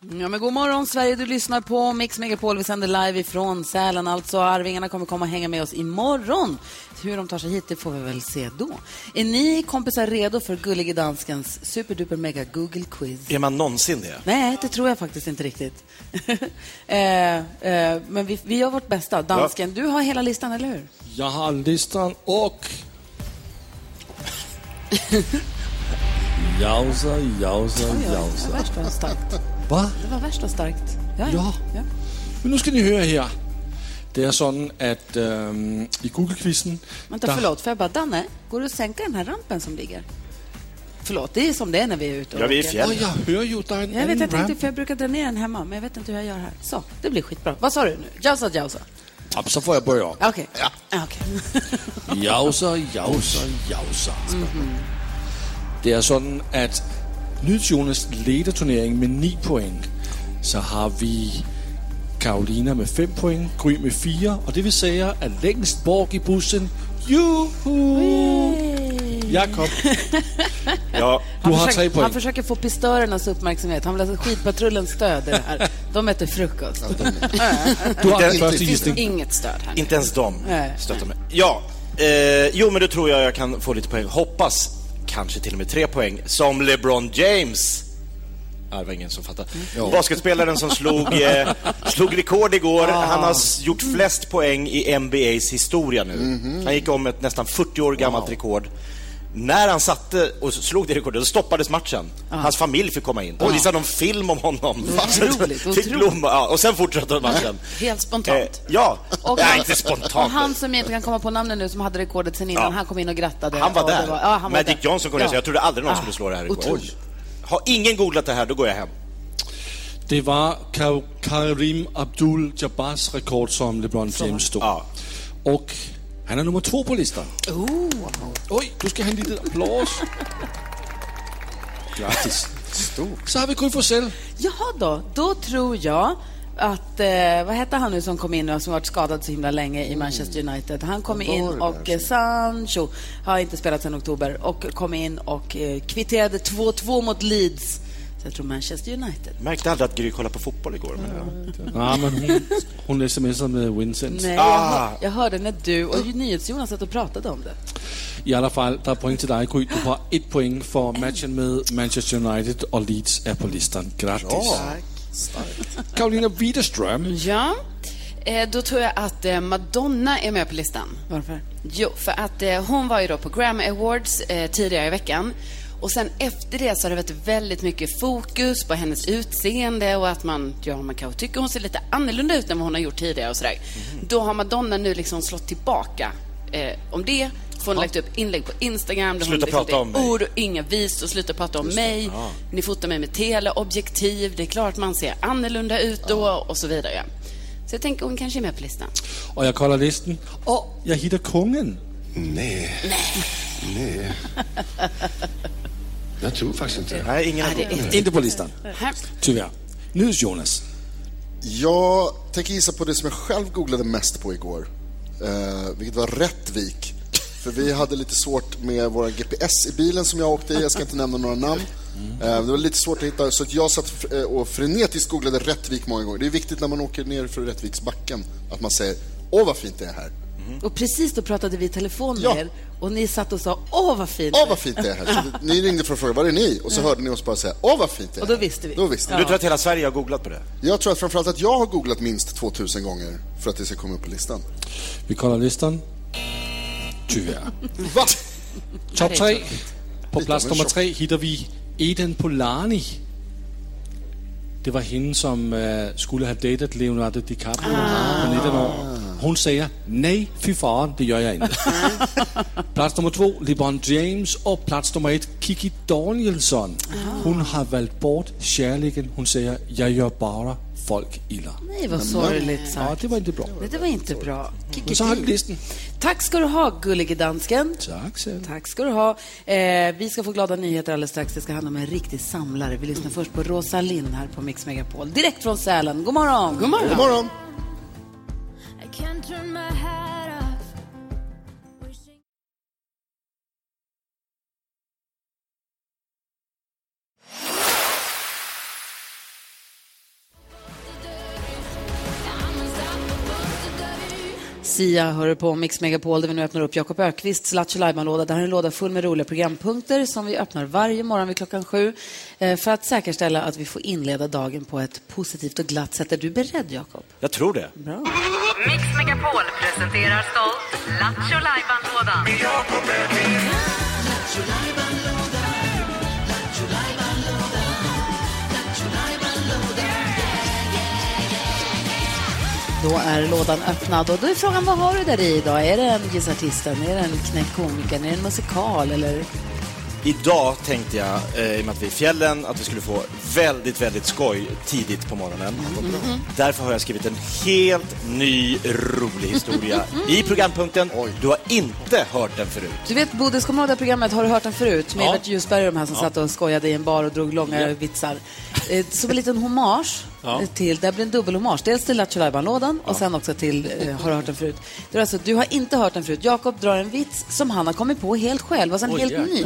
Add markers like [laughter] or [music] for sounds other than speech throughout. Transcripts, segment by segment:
Ja, men god morgon Sverige, du lyssnar på Mix Megapol. Vi sänder live ifrån Sälen. Alltså, Arvingarna kommer komma och hänga med oss imorgon. Hur de tar sig hit, det får vi väl se då. Är ni kompisar redo för Gullige Danskens superduper mega Google quiz? Är man någonsin det? Nej, det tror jag faktiskt inte riktigt. [laughs] eh, eh, men vi, vi gör vårt bästa. Dansken, du har hela listan, eller hur? Jag har listan och... [laughs] Jausa, jausa, Oj, oj, det var jausa. starkt. Va? Det var värst vad starkt. Ja, Ja. ja. Men nu ska ni höra här. Det är så att ähm, i Google-quizen... Vänta, der- förlåt. Får jag bara, Danne, går det att sänka den här rampen som ligger? Förlåt, det är som det är när vi är ute och Ja, vi är i fjällen. Åh, jag hör ju, där är en Jag vet, jag tänkte, för jag brukar dra ner den hemma, men jag vet inte hur jag gör här. Så, det blir skitbra. Vad sa du nu? Jausa, jausa. Ja, så får jag börja. Okej. Ja. okej. [laughs] Jausa, jausa, jausa. Mhm. Det är så att Jonas leder turneringen med 9 poäng. Så har vi Karolina med 5 poäng, Gry med 4 och det vill säga att längst bak i bussen, juhu! Jakob, Ja, du har 3 poäng. han försöker få pistörernas uppmärksamhet. Han vill ha skidpatrullens stöd i det här. De äter frukost. Du har första Det finns gissning. inget stöd här. inte ens de stöttar mig. Ja, eh, jo men då tror jag jag kan få lite poäng. Hoppas kanske till och med tre poäng. Som LeBron James. Ja, det var ingen som fattade. Basketspelaren som slog, eh, slog rekord igår. Han har gjort flest poäng i NBAs historia nu. Han gick om ett nästan 40 år gammalt rekord. När han satte och slog det rekordet, då stoppades matchen. Hans familj fick komma in. Och visade någon film om honom. [laughs] Otroligt, Fick otroligt. blomma, ja, och sen fortsatte matchen. [laughs] Helt spontant. Eh, ja, Och, Nej, inte spontant. och han som jag inte kan komma på namnet nu, som hade rekordet sen innan, Ja. han kom in och grattade. Han var där. ja, han var Magic där. Johnson kom Ja. så jag trodde aldrig någon Ah, skulle slå det här rekordet. Har ingen googlat det här, då går jag hem. Det var Kar- Karim Abdul-Jabbars rekord som LeBron James stod. Ja. Och han är nummer två på listan. Oj, du ska ha en liten applås. Grattis. Så har vi Gry Forssell. Jaha då, då tror jag att, eh, vad hette han nu som kom in och som varit skadad så himla länge i Manchester United? Han kom in och eh, Sancho har inte spelat sedan oktober och kom in och eh, kvitterade 2-2 mot Leeds. Så jag tror Manchester United. Märkte aldrig att Gry kollade på fotboll igår. Men ja. Ja, men hon, hon smsar med Vincent. Nej, Ah. jag, hör, jag hörde när du och NyhetsJonas satt och pratade om det. I alla fall, der er point til dig, Gry. Du har et point for matchen med Manchester United, og Leeds er på listan. Grattis. Karolina Widerström. Ja, eh, då tror jag att eh, Madonna är med på listan. Varför? Jo, för att eh, hon var ju då på Grammy Awards eh, tidigare i veckan. Och sen efter det så har det varit väldigt mycket fokus på hennes utseende och att man, ja, man kanske tycker hon ser lite annorlunda ut än vad hon har gjort tidigare och sådär. Då har Madonna nu liksom slått tillbaka eh, om det. För hon har lagt upp inlägg på Instagram där Sluta hon prata om ord och inga vis och sluta prata om mig. Ni fotar mig med teleobjektiv. Det är klart man ser annorlunda ut då och så vidare. Så jag tänker hon kanske är med på listan. Og jeg kolder listen. Og jeg hitter kungen. Nej. Nej. [laughs] Jag tror faktiskt inte. Nej, ingen är Inte på listan. Tyvärr. Nydes Jonas. Jag tänker gissa på det som jag själv googlade mest på igår. Eh, vilket var Rättvik. För vi hade lite svårt med våra GPS i bilen som jag åkte i. Jag ska inte nämna några namn. Eh, det var lite svårt att hitta, så att jag satt eh, och frenetiskt googlade Rättvik många gånger. Det är viktigt när man åker ner för Rättviksbacken att man säger Åh, vad fint det är här. Och precis då pratade vi i telefon med Ja. er och ni satt och sa åh vad fint. Åh, vad fint det är här. Så [laughs] ni ringde för att fråga, var är ni? Och så hörde ni oss bara säga, åh, vad fint det är Och då här." visste vi. Då visste Du vi. tror att hela Sverige har googlat på det? Jag tror att framförallt att jag har googlat minst 2000 gånger för att det ska komma upp på listan. Vi kolder listan. Tyvärr. [laughs] Va? Top det är 3. tråkigt. På en nummer. 3 hittar vi Eden Polani. Det var hende, som uh, skulle have datet Leonardo DiCaprio på 19 år. Hon säger nej, fy fan, det gör jag inte. [laughs] plats nummer två, LeBron James. Och plats nummer ett, Kiki Danielsson. Hon har valt bort kärleken. Hon säger, jag gör bara folk illa. Nej, vad sorgligt Ja, sagt. det var inte bra. Nej, det var inte bra. Men så har listan. Tack ska du ha, gullige dansken. Tack så. Tack ska du ha. Eh, vi ska få glada nyheter alldeles strax. Det ska handla om en riktig samlare. Vi lyssnar först på Rosa Linn här på Mix Megapol. Direkt från Sälen. God morgon! God morgon! God morgon. can't turn my head. Sia hör på Mix Megapol där vi nu öppnar upp Jakob Ökvists Lattjo låda Det här är en låda full med roliga programpunkter som vi öppnar varje morgon vid klockan sju eh, för att säkerställa att vi får inleda dagen på ett positivt och glatt sätt. Är du beredd, Jakob? Jag tror det. Bra. Mix Megapol presenterar stolt Lattjo Lajban-lådan. Då är lådan öppnad och då är frågan vad har du där i idag? Är det en Gissa Artisten? Är det en Knäck komikern? Är det en musikal? Eller? Idag tänkte jag, eh, i och med att vi är i fjällen, att vi skulle få väldigt, väldigt skoj tidigt på morgonen. Därför har jag skrivit en helt ny, rolig historia i programpunkten. Du har inte hört den förut. Du vet, Bodis, kommer du ihåg det här programmet? Har du hört den förut? Med Ja. Evert Ljusberg och de här som satt och skojade i en bar och drog långa vitsar. Eh, Som en liten hommage Ja. till, det blir en dubbel hommage. Dels till Lattjo Lajban-lådan och sen också till eh, Har du hört den förut? Det är alltså, du har inte hört den förut. Jakob drar en vits som han har kommit på helt själv, alltså en Oj, helt jäklar. ny.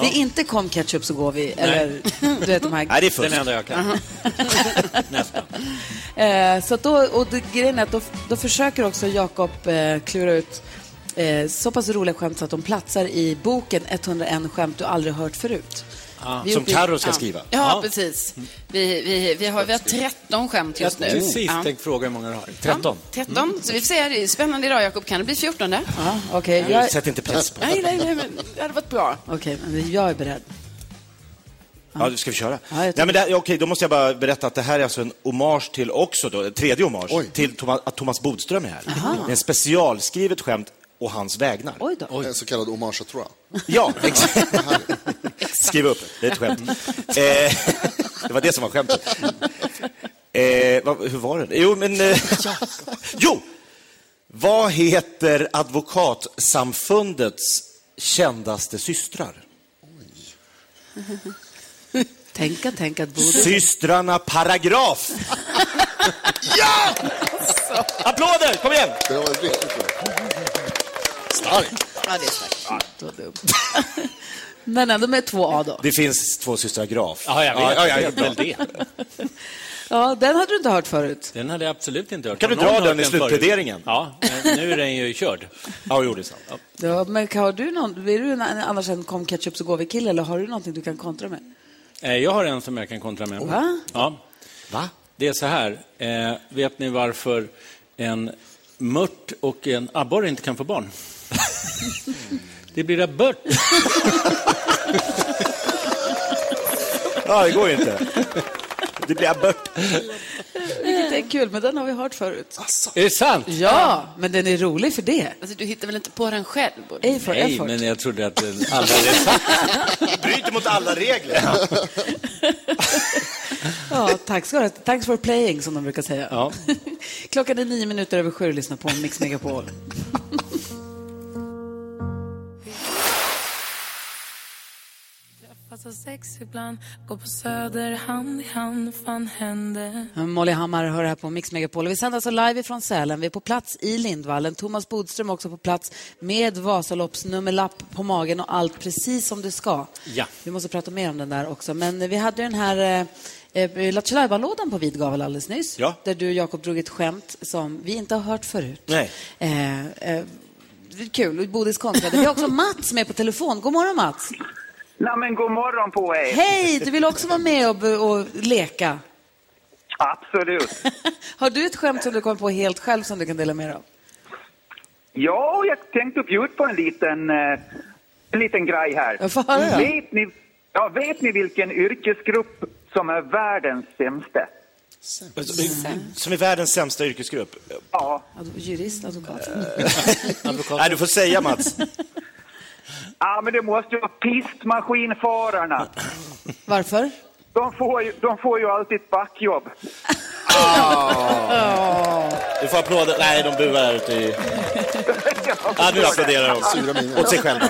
Det är inte kom ketchup så går vi, eller du vet de här Nej, det är fusk. Den enda jag kan. [laughs] Nästan. Eh, så att då, och det, grejen är att då, då försöker också Jakob eh, klura ut eh, så pass roliga skämt så att de platsar i boken 101 skämt du aldrig hört förut. Vi Som Carro ska skriva. Ja, precis. Vi, vi, vi, har, vi har 13 skämt just nu. precis Ja. tänkt fråga hur många du har. 13. 13. Så vi får se. Det är spännande idag, Jakob. Kan det bli 14? Ja, Okej, jag, Sätt inte press på Nej, nej, nej, men det hade varit bra. okej, men jag är beredd. Ja, ska vi köra? Ja, Nej, men det, okej, då måste jag bara berätta att det här är alltså en hommage till också, då, tredje hommage, Oj. till Thomas, att Thomas Bodström är här. Det är en specialskrivet skämt å hans vägnar. Oj då. En så kallad hommage, tror jag. Ja, [laughs] exakt. [laughs] Skriv upp, det är ett skämt. Eh, [laughs] det var det som var skämtet. Eh, vad, hur var det? Jo, men... Eh, [laughs] jo! Vad heter Advokatsamfundets kändaste systrar? Tänka att Bodis... Systrarna Paragraf! ja! Applåder, kom igen! Det var riktigt bra. Starkt. Ja, det är starkt. Dumt. Men ändå med två A då. Det finns två systrar Graf. Ja, jag vet. Ja, ja, det ja, det. Ja, den hade du inte hört förut. Den hade jag absolut inte hört. Kan du dra den i slutpläderingen? Ja, men nu är den ju körd. Ja, jo, det är sant. Ja, men har du någon, är du en, annars en kom ketchup så går vi kille eller har du någonting du kan kontra med? Eh, Jag har en som jag kan kontra med. Va? Ja. Va? Det är så här. Eh, vet ni varför en mört och en abborre inte kan få barn? [laughs] Det blir abort. [laughs] Ja, det går ju inte. Det blir abort. Vilket är kul, men den har vi hört förut. Är det sant? Ja, men den är rolig för det. Alltså, du hittar väl inte på den själv? A for Nej, effort. men jag trodde att den alldeles [laughs] Bryter mot alla regler. Ja, tack ska du ha. Thanks for playing, som de brukar säga. Ja. [laughs] Klockan är nio minuter över sju och lyssnar på Mix Megapol. Fast sex ibland, gå på Söder hand i hand, fan hände? Molly Hammar hör här på Mix Megapol. Vi sänder alltså live från Sälen. Vi är på plats i Lindvallen. Thomas Bodström också på plats med Vasaloppsnummerlapp på magen och allt precis som det ska. Ja. Vi måste prata mer om den där också. Men vi hade ju den här eh, eh, Lattjo Lajban-lådan på vid gavel alldeles nyss. Ja. Där du, Jakob, drog ett skämt som vi inte har hört förut. Nej. Eh, eh, det är kul. Bodis kontrade. Vi har också Mats med på telefon. God morgon, Mats. Nej, men god morgon på er. Hej! Du vill också vara med och, och leka. Absolut. [laughs] Har du ett skämt som du kom på helt själv som du kan dela med dig av? Ja, jag tänkte bjuda på en liten, eh, en liten grej här. Höra. Vet ni, ja, vet ni vilken yrkesgrupp som är världens sämsta? Som är världens sämsta yrkesgrupp. Ja, Jurist, advokat. [laughs] Nej, du får säga Mats. [laughs] ja men det måste ju vara pistmaskinförarna. Varför? De får, ju, de får ju alltid ett backjobb. Du får applåder. Nej, de buar här ute i... Ja, nu applåderar de. Åt sig själva.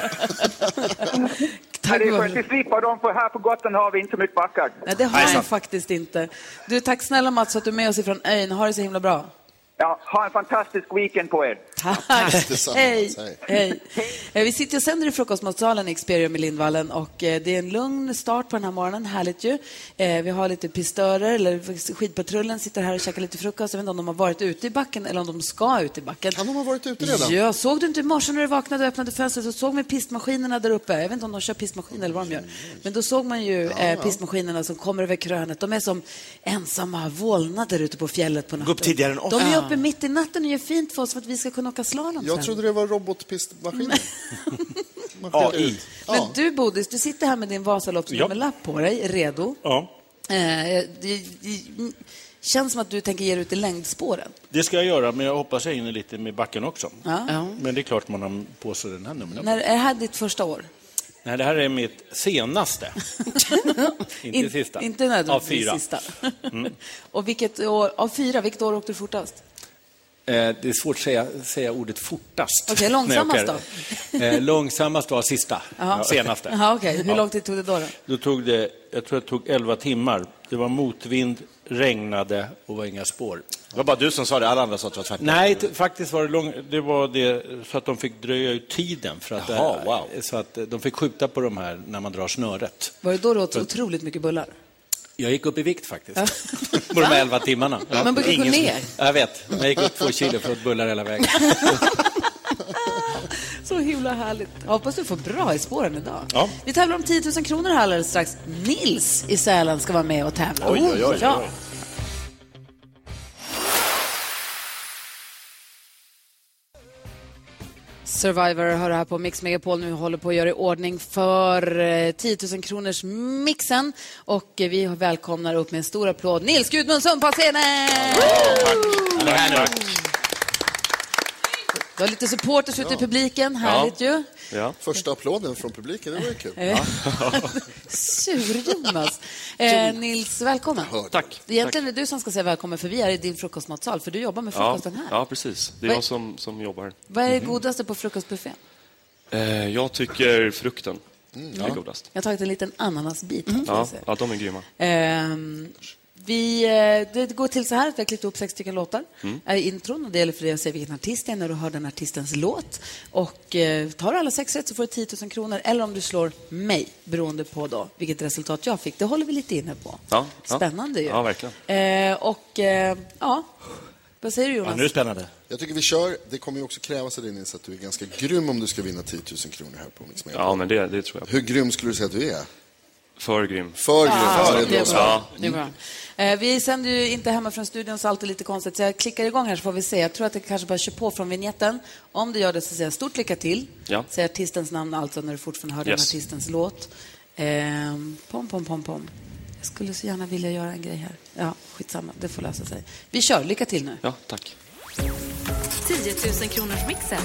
Det är att vi slipper dem, för här på Gotland har vi inte så mycket backar. Nej, det har jag faktiskt inte. Du, tack snälla Mats att du är med oss ifrån ön. Ha det så himla bra. Ja, ha en fantastisk weekend på er. [laughs] Tack. Detsamma. Hej. Hej. Eh, Vi sitter och sänder i Frukostmatsalen i Experium i Lindvallen och eh, det är en lugn start på den här morgonen. Härligt ju. Eh, Vi har lite pistörer, eller skidpatrullen sitter här och käkar lite frukost. Jag vet inte om de har varit ute i backen eller om de ska ut i backen. Kan de ha varit ute redan? Ja, såg du inte i morse när du vaknade och öppnade fönstret och såg med pistmaskinerna där uppe? Jag vet inte om de kör pistmaskiner eller vad de gör. Men då såg man ju eh, pistmaskinerna som kommer över krönet. De är som ensamma vålnader ute på fjället på natten. Gå upp tidigare än oss. De är Ja. uppe mitt i natten och gör fint för oss för att vi ska kunna åka slalom Jag sen. trodde det var robotpistmaskiner. AI. [laughs] Men du Bodis, du sitter här med din Vasaloppsnummerlapp på dig, redo. Ja, Eh, det, det känns som att du tänker ge dig ut i längdspåren. det ska jag göra, men jag hoppas jag hinner lite med backen också. Ja. Men det är klart man har på sig den här numren. När, är det här ditt första år? Nej, det här är mitt senaste. [laughs] Inte In- sista. Inte Av nödvändigtvis fyra. sista. Mm. [laughs] och vilket år, av fyra, vilket år åkte du fortast? Eh, Det är svårt att säga, säga ordet fortast. Okej, långsammast när jag åker. Eh, Långsammast var sista, Jaha. senaste. Jaha, okej. Hur lång tid tog det då? då? Då tog det, jag tror det tog 11 timmar. Det var motvind, regnade och var inga spår. Det var bara du som sa det, alla andra sa att det var tvärtom. Nej, faktiskt var det, lång, det var det så att de fick dröja ut tiden. För att, Jaha, wow. Så att de fick skjuta på de här när man drar snöret. Var det då du åt otroligt mycket bullar? Jag gick upp i vikt faktiskt. på de här 11 timmarna. Man brukar gå ner. Jag vet. Jag gick upp två kilo för att bullar hela vägen. [laughs] Så himla härligt. Jag hoppas du får bra i spåren idag. Ja. Vi tävlar om 10 000 kronor här alldeles strax. Nils i Sälen ska vara med och tävla. Oj, oj, oj, Ja. oj. Survivor hör här på Mix Megapol nu håller på att göra i ordning för eh, 10 000 kronors mixen och eh, vi välkomnar upp med en stor applåd Nils Gudmundsson på scenen! Han. Du har lite supporters ute i publiken, härligt ju. Ja. Första applåden från publiken, det var ju kul. Eh, [laughs] Sur-Jonas. Eh, Nils, välkommen. Tack. Egentligen är det du som ska säga välkommen för vi är i din frukostmatsal för du jobbar med Ja, frukosten här. ja, precis. Det är jag som, som jobbar. Vad är det godaste på frukostbuffén? Eh, jag tycker frukten är Ja. godast. Jag har tagit en liten ananasbit. ska Ja, ja, de är grymma. Ehm, vi, eh, det går till så här att vi har klippt ihop sex stycken låtar Mm. är i intron. Och det gäller för dig att säga vilken artist det är när du hör den artistens låt. Och eh, tar du alla sex rätt så får du 10 000 kronor. Eller om du slår mig, beroende på då vilket resultat jag fick. Det håller vi lite inne på. Ja, ja. Spännande ju. Ja, verkligen. Eh, och eh, ja, vad säger du Jonas? det spännande. Jag tycker vi kör. Det kommer ju också krävas av Nils att du är ganska grym om du ska vinna 10 000 kronor här på Mix. Ja, men det, det tror jag. Hur grym skulle du säga att du är? För grym. För grym. Ja, Ja, det är bra. Det är bra. Eh, vi sänder ju inte hemma från studion så allt är lite konstigt. Så jag klickar igång här så får vi se. Jag tror att det kanske bara kör på från vignetten. Om du gör det så säger jag stort lycka till. Ja. Säg artistens namn alltså när du fortfarande hör Yes. den artistens låt. Ehm, pom, pom, pom, pom. Jag skulle så gärna vilja göra en grej här. Ja, skitsamma. Det får lösa sig. Vi kör. Lycka till nu. Ja, tack. 10 000 kronors mixen.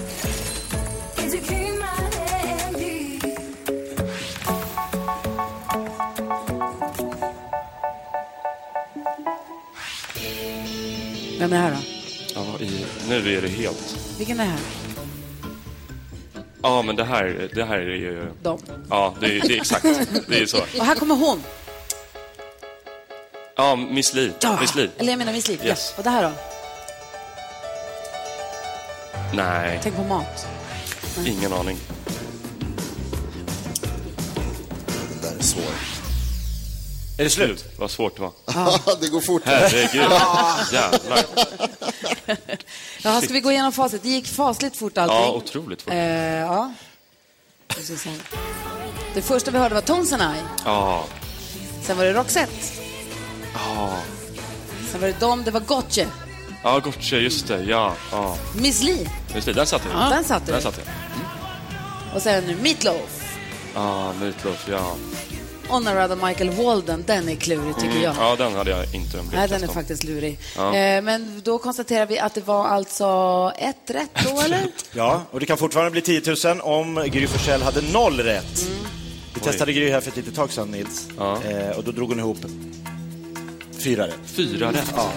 Vem är det här då? Ja, i, nu är det helt... Vilken är det här? Ja, men det här, det här är ju... De. Ja, det, är- det är exakt. Det är så. Och här kommer hon. Ja, Miss Li. Ja. Miss Li. Eller jag menar Miss Li. Yes. Ja. Och det här då? Nej, Tänk på mat. ingen aning. Är det slut? Vad svårt det var. det går fort. Herregud. Jävlar. Ja, ska vi gå igenom facit? Det gick fasligt fort allting. Ja, otroligt fort. Eh, ja. Det första vi hörde var Tones and I. Ja. Sen var det Roxette. Ja. Sen var det Dom, det var Gotche. Ja, Gotcha, just det. Ja. ja. Miss Li. Just det, där satt jag. Ja. Den satt du. Där satt jag. Och sen nu Meatloaf. Ja, Meatloaf, ja. Och Narada Michael Walden. Den är klurig tycker Mm, jag. Ja, den hade jag inte en blick Nej, den är faktiskt lurig. Ja. Eh, men då konstaterar vi att det var alltså ett rätt då, eller? Ja, och det kan fortfarande bli 10 000 om Gry Forssell hade noll rätt. Vi Oj. testade Gry här för ett litet tag sedan, Nils. Eh, och då drog hon ihop Fyra rätt. Fyra rätt. Ja,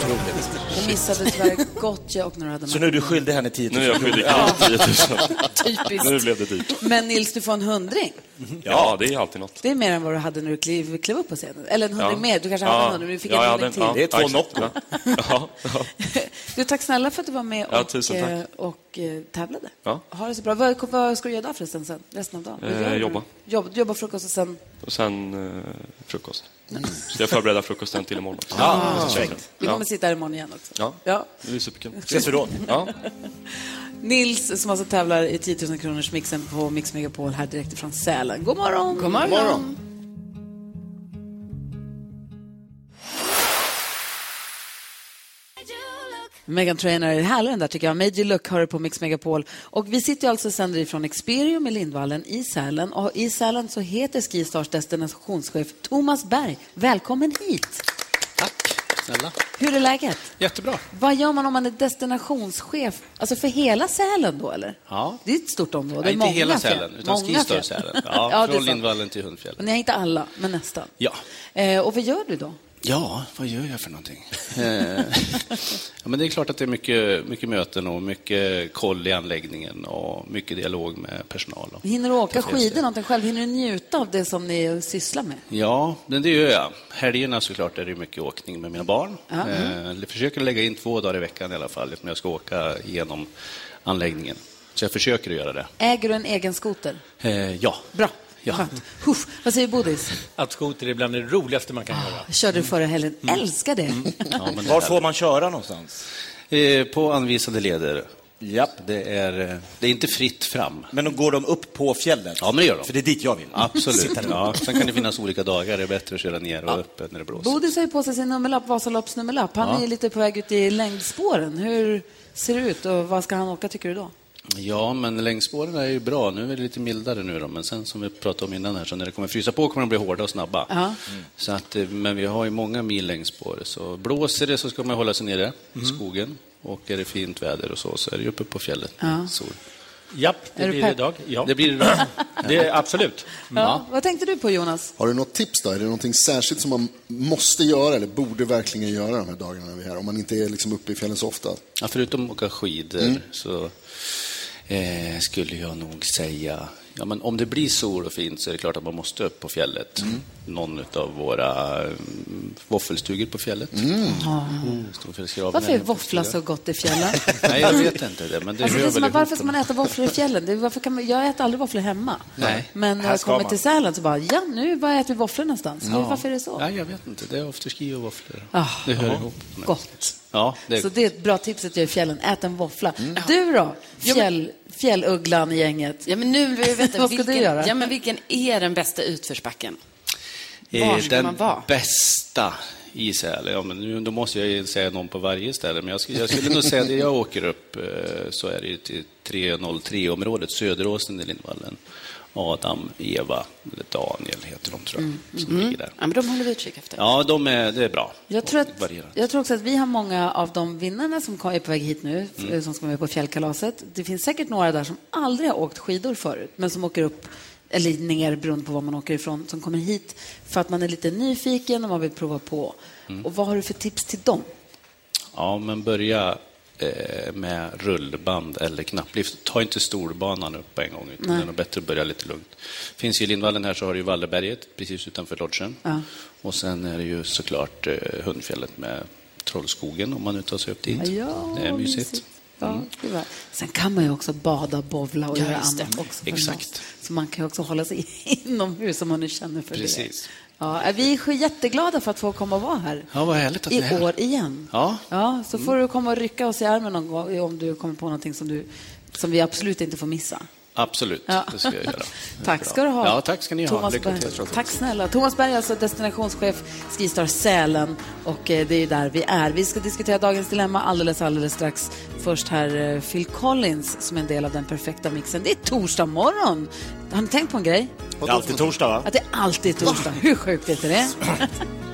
otroligt. Jag missade tyvärr Gotcha och några hade Så nu är du skyldig henne 10 000 Nu är jag skyldig Ja. 10 000. Typiskt. Nu blev det dyrt. Men Nils, du får en hundring. Ja, det är alltid något. Det är mer än vad du hade när du klev, klev upp på scenen. Eller en hundring Ja. mer. Du kanske Ja. hade en hundring, men du fick Ja, en hundring till. exakt. Ja. Ja, ja. [laughs] Du, tack snälla för att du var med Ja, och, tusen tack. eh, och tävlade. Ja. Ha det så bra. Vad, vad ska du göra idag förresten sen, resten av dagen? Eh, jobba. Jobb, jobba frukost och sen... Och sen eh, frukost. Så jag förbereder frukosten till imorgon också. Ah, perfekt. Vi kommer sitta här imorgon igen också. Ja, Ja. det blir superkul. Ses vi då? Ja. [laughs] Nils som alltså tävlar i 10 000 kronors mixen på Mix Megapol här direkt från Sälen. God morgon! God morgon. God morgon. Megan Trainor är härlig den där tycker jag. Major Look hör på Mix Megapol. Och vi sitter ju alltså och sänder ifrån Experium i Lindvallen i Sälen. Och i Sälen så heter Skistars destinationschef Thomas Berg. Välkommen hit! Snälla. Hur är läget? Jättebra. Vad gör man om man är destinationschef? Alltså för hela Sälen då eller? Ja. Det är ett stort område. Nej, inte Många hela fjäll. Sälen, utan Många Skistar fjäll. Sälen. Ja, [laughs] Ja, från. Lindvallen till Hundfjäll. Och ni har inte alla, men nästan. Ja. Eh, och vad gör du då? Ja, vad gör jag för någonting? [laughs] Eh, ja, men det är klart att det är mycket, mycket möten och mycket koll i anläggningen och mycket dialog med personal. Och Hinner du åka skidor någonting själv? Hinner du njuta av det som ni sysslar med? Ja, men det gör jag. Helgerna såklart är det mycket åkning med mina barn. Eh, jag försöker lägga in två dagar i veckan i alla fall, om jag ska åka igenom anläggningen. Så jag försöker att göra det. Äger du en egen skoter? Eh, ja. Bra. Ja. Skönt. Huff. Vad säger Bodis? Att skoter är bland det roligaste man kan göra. Körde du förra helgen. Älskar det. Ja, men det Var får man köra någonstans? Eh, på anvisade leder. Japp. Det är, eh, det är inte fritt fram. Men då går de upp på fjället? Ja, men det gör de. För det är dit jag vill. Absolut. Ja. Sen kan det finnas olika dagar. Det är bättre att köra ner och upp när det blåser. Bodis har ju på sig sin nummerlapp, Vasaloppsnummerlapp. Han Ja. är lite på väg ut i längdspåren. Hur ser det ut och vad ska han åka tycker du då? Ja, men längdspåren är ju bra. Nu är det lite mildare nu då, men sen som vi pratade om innan här, så när det kommer frysa på kommer de bli hårda och snabba. Ja. Så att, eh, men vi har ju många mil längdspår, så blåser det så ska man hålla sig nere i Mm. skogen. Och är det fint väder och så, så är det ju uppe på fjället. Ja. Sol. Japp, det Är blir det idag. Ja. Det blir det idag. [laughs] Det är absolut. Ja. Vad tänkte du på Jonas? Har du något tips då? Är det någonting särskilt som man måste göra eller borde verkligen göra de här dagarna när vi är här? Om man inte är liksom uppe i fjällen så ofta. Ja, förutom att åka skidor Mm. så eh, skulle jag nog säga, ja, men om det blir sol och fint så är det klart att man måste upp på fjället. Mm. Någon av våra mm, våffelstugor på fjället. Ja. Storfjällsgraven Varför är våffla så gott i fjällen? [laughs] Nej, jag vet inte det, men det Alltså, det som att, varför ska man äta våfflor i fjällen? Det varför kan man, jag äter aldrig våfflor hemma. Nej. Men när jag kommer man. till Sälen så bara, ja nu var äter vi våfflor någonstans. Ja. Varför är det så? Nej, jag vet inte. Det är afterski och våfflor. Ah, det hör ja. ihop. Gott. Ja, det är Så det är ett bra tips att göra i fjällen. Ät en våffla. Mm. Du då? Fjäll, fjällugglan i gänget. Ja, men nu vill vi veta Vad ska vilken, du göra? Ja, men vilken är den bästa utförsbacken? Eh, Var ska den man vara? bästa i Sälen, ja, men nu, då måste jag ju säga någon på varje ställe, men jag skulle, jag skulle nog säga att jag åker upp eh, så är det ju till 303-området, Söderåsen i Lindvallen. Adam, Eva, eller Daniel heter de tror jag, som ligger där. Mm. Ja, men de håller vi utkik efter. Ja, de är, det är bra. Jag tror, att, jag tror också att vi har många av de vinnarna som är på väg hit nu, Mm. som ska vara med på fjällkalaset. Det finns säkert några där som aldrig har åkt skidor förut, men som åker upp eller ner beroende på var man åker ifrån, som kommer hit för att man är lite nyfiken och man vill prova på. Mm. Och vad har du för tips till dem? Ja, men börja med rullband eller knapplift. Ta inte storbanan upp på en gång, utan Nej. det är nog bättre att börja lite lugnt. Finns i Lindvallen här så har du ju Valleberget precis utanför lodgen. Ja. Och sen är det ju såklart eh, Hundfjället med Trollskogen om man nu tar sig upp dit. Ja, det är mysigt. Ja, Mm. det var. Sen kan man ju också bada, bovla och Ja, göra annat också. Exakt. Så man kan ju också hålla sig [laughs] inomhus om man nu känner för Precis. det. Ja, vi är jätteglada för att få komma och vara här. Ja, vad härligt att ni I är här. år igen. Ja. Ja, så får du komma och rycka oss i armen någon gång om du kommer på någonting som, du, som vi absolut inte får missa. Absolut, Ja. det ska jag göra. [laughs] Tack ska du ha. Ja, tack ska ni ha. Thomas Lycka Berg. till. Tack snälla. Thomas Berg alltså destinationschef Skistar Sälen och eh, det är där vi är. Vi ska diskutera dagens dilemma alldeles, alldeles strax. Först här eh, Phil Collins som är en del av den perfekta mixen. Det är torsdag morgon. Har ni tänkt på en grej? Det är alltid torsdag, va? Att det alltid är torsdag. Hur sjukt är inte det? [laughs]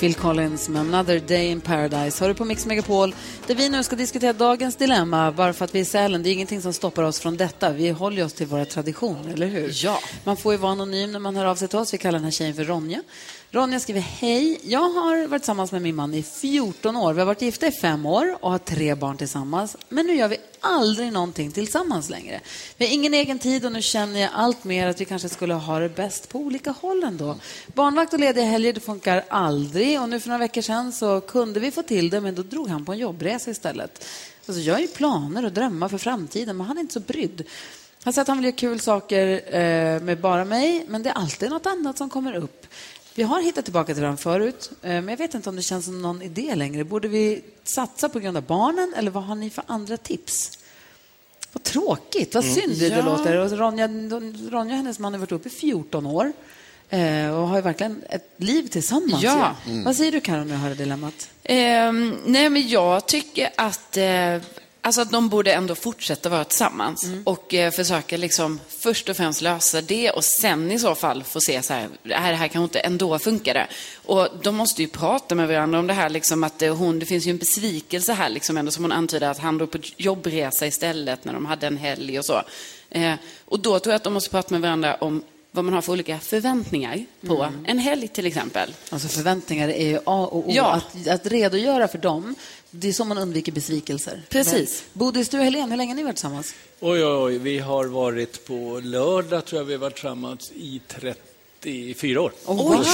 Phil Collins med Another Day in Paradise. Hör du på Mix Megapol där vi nu ska diskutera dagens dilemma. Bara för att vi är Sälen, det är ingenting som stoppar oss från detta. Vi håller oss till våra traditioner, eller hur? Ja. Man får ju vara anonym när man hör av sig till oss. Vi kallar den här tjejen för Ronja. Ronja skriver, hej, jag har varit tillsammans med min man i 14 år. Vi har varit gifta i fem år och har tre barn tillsammans. Men nu gör vi aldrig någonting tillsammans längre. Vi har ingen egen tid och nu känner jag allt mer att vi kanske skulle ha det bäst på olika håll ändå. Barnvakt och lediga helger, det funkar aldrig. Och nu för några veckor sedan så kunde vi få till det, men då drog han på en jobbresa istället. Alltså, jag har ju planer och drömmar för framtiden, men han är inte så brydd. Han säger att han vill göra kul saker eh, med bara mig, men det är alltid något annat som kommer upp. Vi har hittat tillbaka till varandra förut, eh, men jag vet inte om det känns som någon idé längre. Borde vi satsa på grund av barnen, eller vad har ni för andra tips? Vad tråkigt, vad synd det Ja. låter. Och Ronja, Ronja och hennes man har varit ihop i 14 år och har ju verkligen ett liv tillsammans. Ja. Mm. Vad säger du, Karin, när du hör dilemmat? Ehm, nej, men jag tycker att, eh, alltså att de borde ändå fortsätta vara tillsammans och eh, försöka liksom först och främst lösa det och sen i så fall få se så här, det här, det här kan inte ändå funka det. Och de måste ju prata med varandra om det här, liksom att eh, hon, det finns ju en besvikelse här liksom ändå som hon antyder att han drog på jobbresa istället när de hade en helg och så. Eh, och då tror jag att de måste prata med varandra om vad man har för olika förväntningar på Mm. en helg till exempel. Alltså förväntningar är ju A och O. Ja. Att, att redogöra för dem, det är så man undviker besvikelser. Precis. Men, Bodis, du och Helene, hur länge har ni varit tillsammans? Oj, oj, oj. Vi har varit på lördag, tror jag vi har varit tillsammans i 34 år. Oh, wow!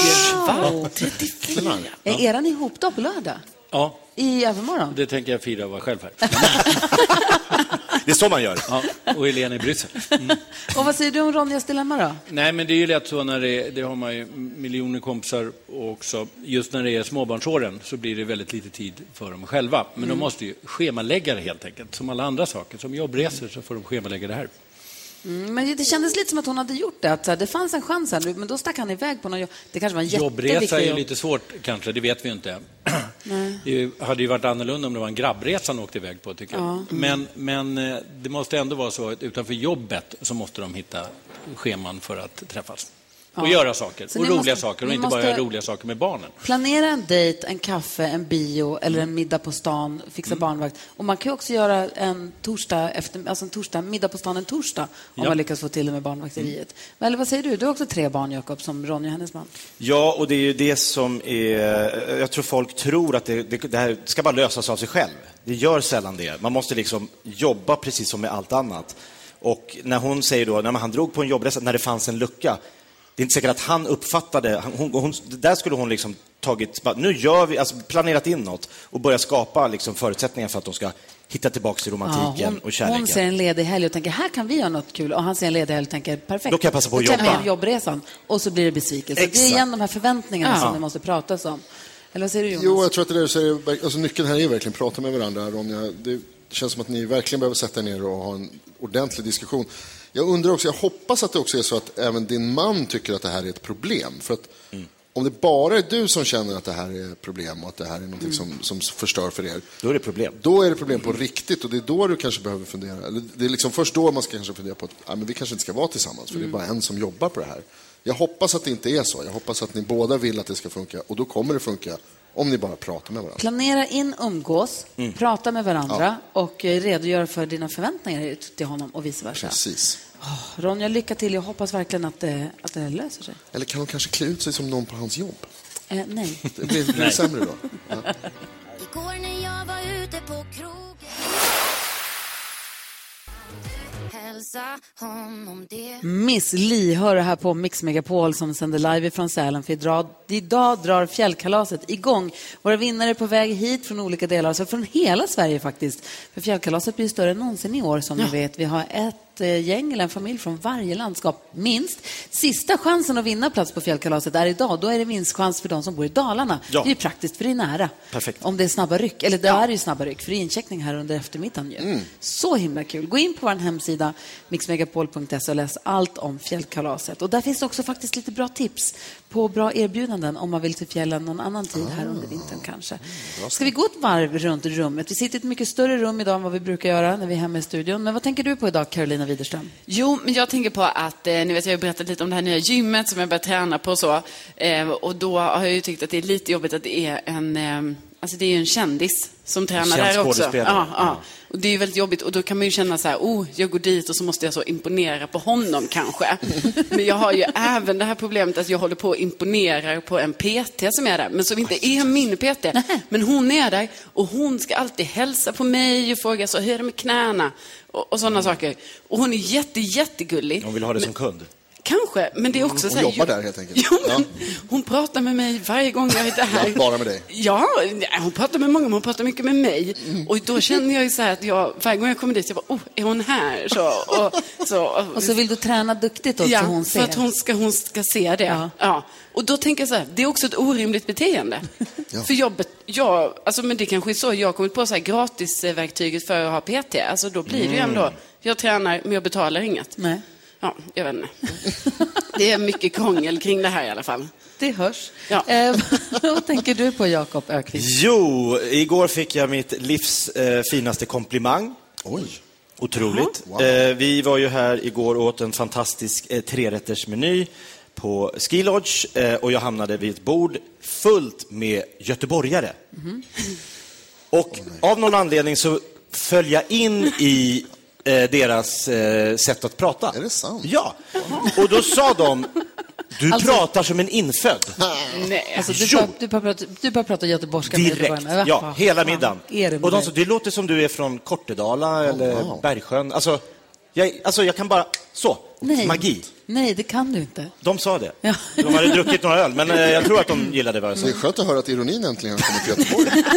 Ja. 34? Är eran ihopdag på lördag? Ja, I övermorgon? det tänker jag fira och vara själv här. [laughs] Det är så man gör. Ja, och Helene i Bryssel. Och vad säger du om Ronjas dilemma då? Nej, men det är ju lätt så när det, det har man ju miljoner kompisar också. Just när det är småbarnsåren så blir det väldigt lite tid för dem själva. Men de Mm. måste ju schemalägga det helt enkelt. Som alla andra saker. Som jobbresor så får de schemalägga det här. Mm, men det kändes lite som att hon hade gjort det. Att det fanns en chans här, men då stack han iväg på någon jobb. Det kanske var en Jobbresa är ju lite svårt kanske, det vet vi ju inte. [clears throat] Nej. Det hade ju varit annorlunda om det var en grabbresa han åkte iväg på, tycker. Ja. Men, men eh, det måste ändå vara så att utanför jobbet så måste de hitta scheman för att träffas. Och Ja. göra saker. Så och roliga måste- saker. Och inte bara göra roliga saker med barnen. Planera en dejt, en kaffe, en bio eller en middag på stan, fixa Mm. barnvakt. Och man kan också göra en torsdag, efter, alltså en torsdag, middag på stan en torsdag om Ja. man lyckas få till det med barnvakteriet. Men, Eller vad säger du? Du har också tre barn, Jakob, som Ronja och hennes man. Ja, och det är ju det som är... Jag tror folk tror att det, det, det här ska bara lösas av sig själv. Det gör sällan det. Man måste liksom jobba precis som med allt annat. Och när hon säger då, när han drog på en jobbresa, när det fanns en lucka, det är inte säkert att han uppfattade, hon, hon, där skulle hon liksom tagit, nu gör vi, alltså planerat in något och börjat skapa liksom förutsättningar för att de ska hitta tillbaka till romantiken hon, och kärleken. hon ser en ledig helg och tänker, här kan vi göra något kul. Och han ser en ledig helg och tänker, perfekt. Då kan jag passa på att jobba. jobbresan. Och så blir det besvikelse. Det är igen de här förväntningarna Ja. som det måste pratas om. Eller vad säger du, Jonas? Jo, jag tror att det där du säger, alltså nyckeln här är verkligen prata med varandra, Ronja. Det känns som att ni verkligen behöver sätta er ner och ha en ordentlig diskussion. Jag undrar också, jag hoppas att det också är så att även din man tycker att det här är ett problem. För att om det bara är du som känner att det här är ett problem och att det här är något Mm. som, som förstör för er. Då är det problem. Då är det problem på riktigt och det är då du kanske behöver fundera. Eller det är liksom först då man ska kanske fundera på att ja, men vi kanske inte ska vara tillsammans för det är Mm. bara en som jobbar på det här. Jag hoppas att det inte är så. Jag hoppas att ni båda vill att det ska funka och då kommer det funka om ni bara pratar med varandra. Planera in umgås, Mm. prata med varandra och eh, redogöra för dina förväntningar till honom och vice versa. Precis. Ronja, lycka till. Jag hoppas verkligen att det, att det löser sig. Eller kan de kanske klä ut sig som någon på hans jobb? Eh, nej. [laughs] Det blir, blir det Nej. sämre då? Ja. Igår när jag var ute på krogen Hälsa honom det Miss Li hör det här på Mix Megapol som sänder live från Sälen. För idag, idag drar fjällkalaset igång. Våra vinnare är på väg hit från olika delar, alltså från hela Sverige faktiskt. För fjällkalaset blir större än någonsin i år som ni vet. Vi har ett eh, gäng eller en familj från varje landskap, minst. Sista chansen att vinna plats på fjällkalaset är idag. Då är det vinstchans för de som bor i Dalarna. Ja. Det är ju praktiskt för det är nära. Perfekt. Om det är snabba ryck, eller det är ju snabba ryck, för incheckning här under eftermiddagen. Mm. Så himla kul. Gå in på vår hemsida mixmegapol.se och läs allt om fjällkalaset. Och där finns det också faktiskt lite bra tips på bra erbjudanden om man vill till fjällen någon annan tid här under vintern kanske. Ska vi gå ett varv runt rummet? Vi sitter i ett mycket större rum idag än vad vi brukar göra när vi är hemma i studion. Men vad tänker du på idag, Carolina? Carolina Widerström? Jo, men jag tänker på att, eh, ni vet jag har berättat lite om det här nya gymmet som jag börjat träna på och så. Eh, och då har jag ju tyckt att det är lite jobbigt att det är en, eh, alltså det är ju en kändis som tränar där också. Ja, ja. Och det är ju väldigt jobbigt och då kan man ju känna så här, oh, jag går dit och så måste jag så imponera på honom kanske. [laughs] men jag har ju även det här problemet att jag håller på att imponera på en PT som är där, men som inte är min PT. Men hon är där och hon ska alltid hälsa på mig och fråga så, hur är det med knäna? Och, och sådana saker. Och hon är jätte, jättegullig. Hon vill ha det som kund. Kanske, men det är också Hon så här, jobbar ju- där helt enkelt. [laughs] Jo, men hon pratar med mig varje gång jag är där. Ja, bara med dig. Ja, hon pratar med många, men hon pratar mycket med mig. Mm. Och då känner jag ju så här att jag, varje gång jag kommer dit, jag bara, oh, är hon här? Så, och, så, [laughs] Och så vill du träna duktigt då, ja, så hon ser. för att hon ska, hon ska se det. Ja. Och då tänker jag så här, det är också ett orimligt beteende. [laughs] För jobbet, jag, alltså, men det kanske är så, jag har kommit på så här gratisverktyget för att ha PT. Alltså då blir det ju Mm. ändå, jag tränar men jag betalar inget. Nej. Ja, jag vet inte. Det är mycket krångel kring det här i alla fall. Det hörs. Ja. Eh, [laughs] vad tänker du på, Jakob Ökvist? Jo, igår fick jag mitt livs eh, finaste komplimang. Oj. Otroligt. Wow. Eh, vi var ju här igår och åt en fantastisk eh, trerättersmeny på Ski Lodge eh, och jag hamnade vid ett bord fullt med göteborgare. Och av någon anledning så föll jag in i eh, deras eh, sätt att prata. Är det sant? Ja. Och då sa de, du Alltså- pratar som en infödd. Nej. Alltså, du, Jo. bara, du, bara pratar, du bara pratar göteborgska med Direkt. göteborgarna. Va? Ja, Vad hela middagen. Är det med och de dig? sa, det låter som du är från Kortedala eller wow. Bergsjön. Alltså jag, alltså, jag kan bara, så, Nej. magi. Nej, det kan du inte. De sa det. Ja. De hade druckit några öl, men eh, jag tror att de gillade vad jag sa. Det är skönt att höra att ironin äntligen har kommit till Göteborg. [laughs]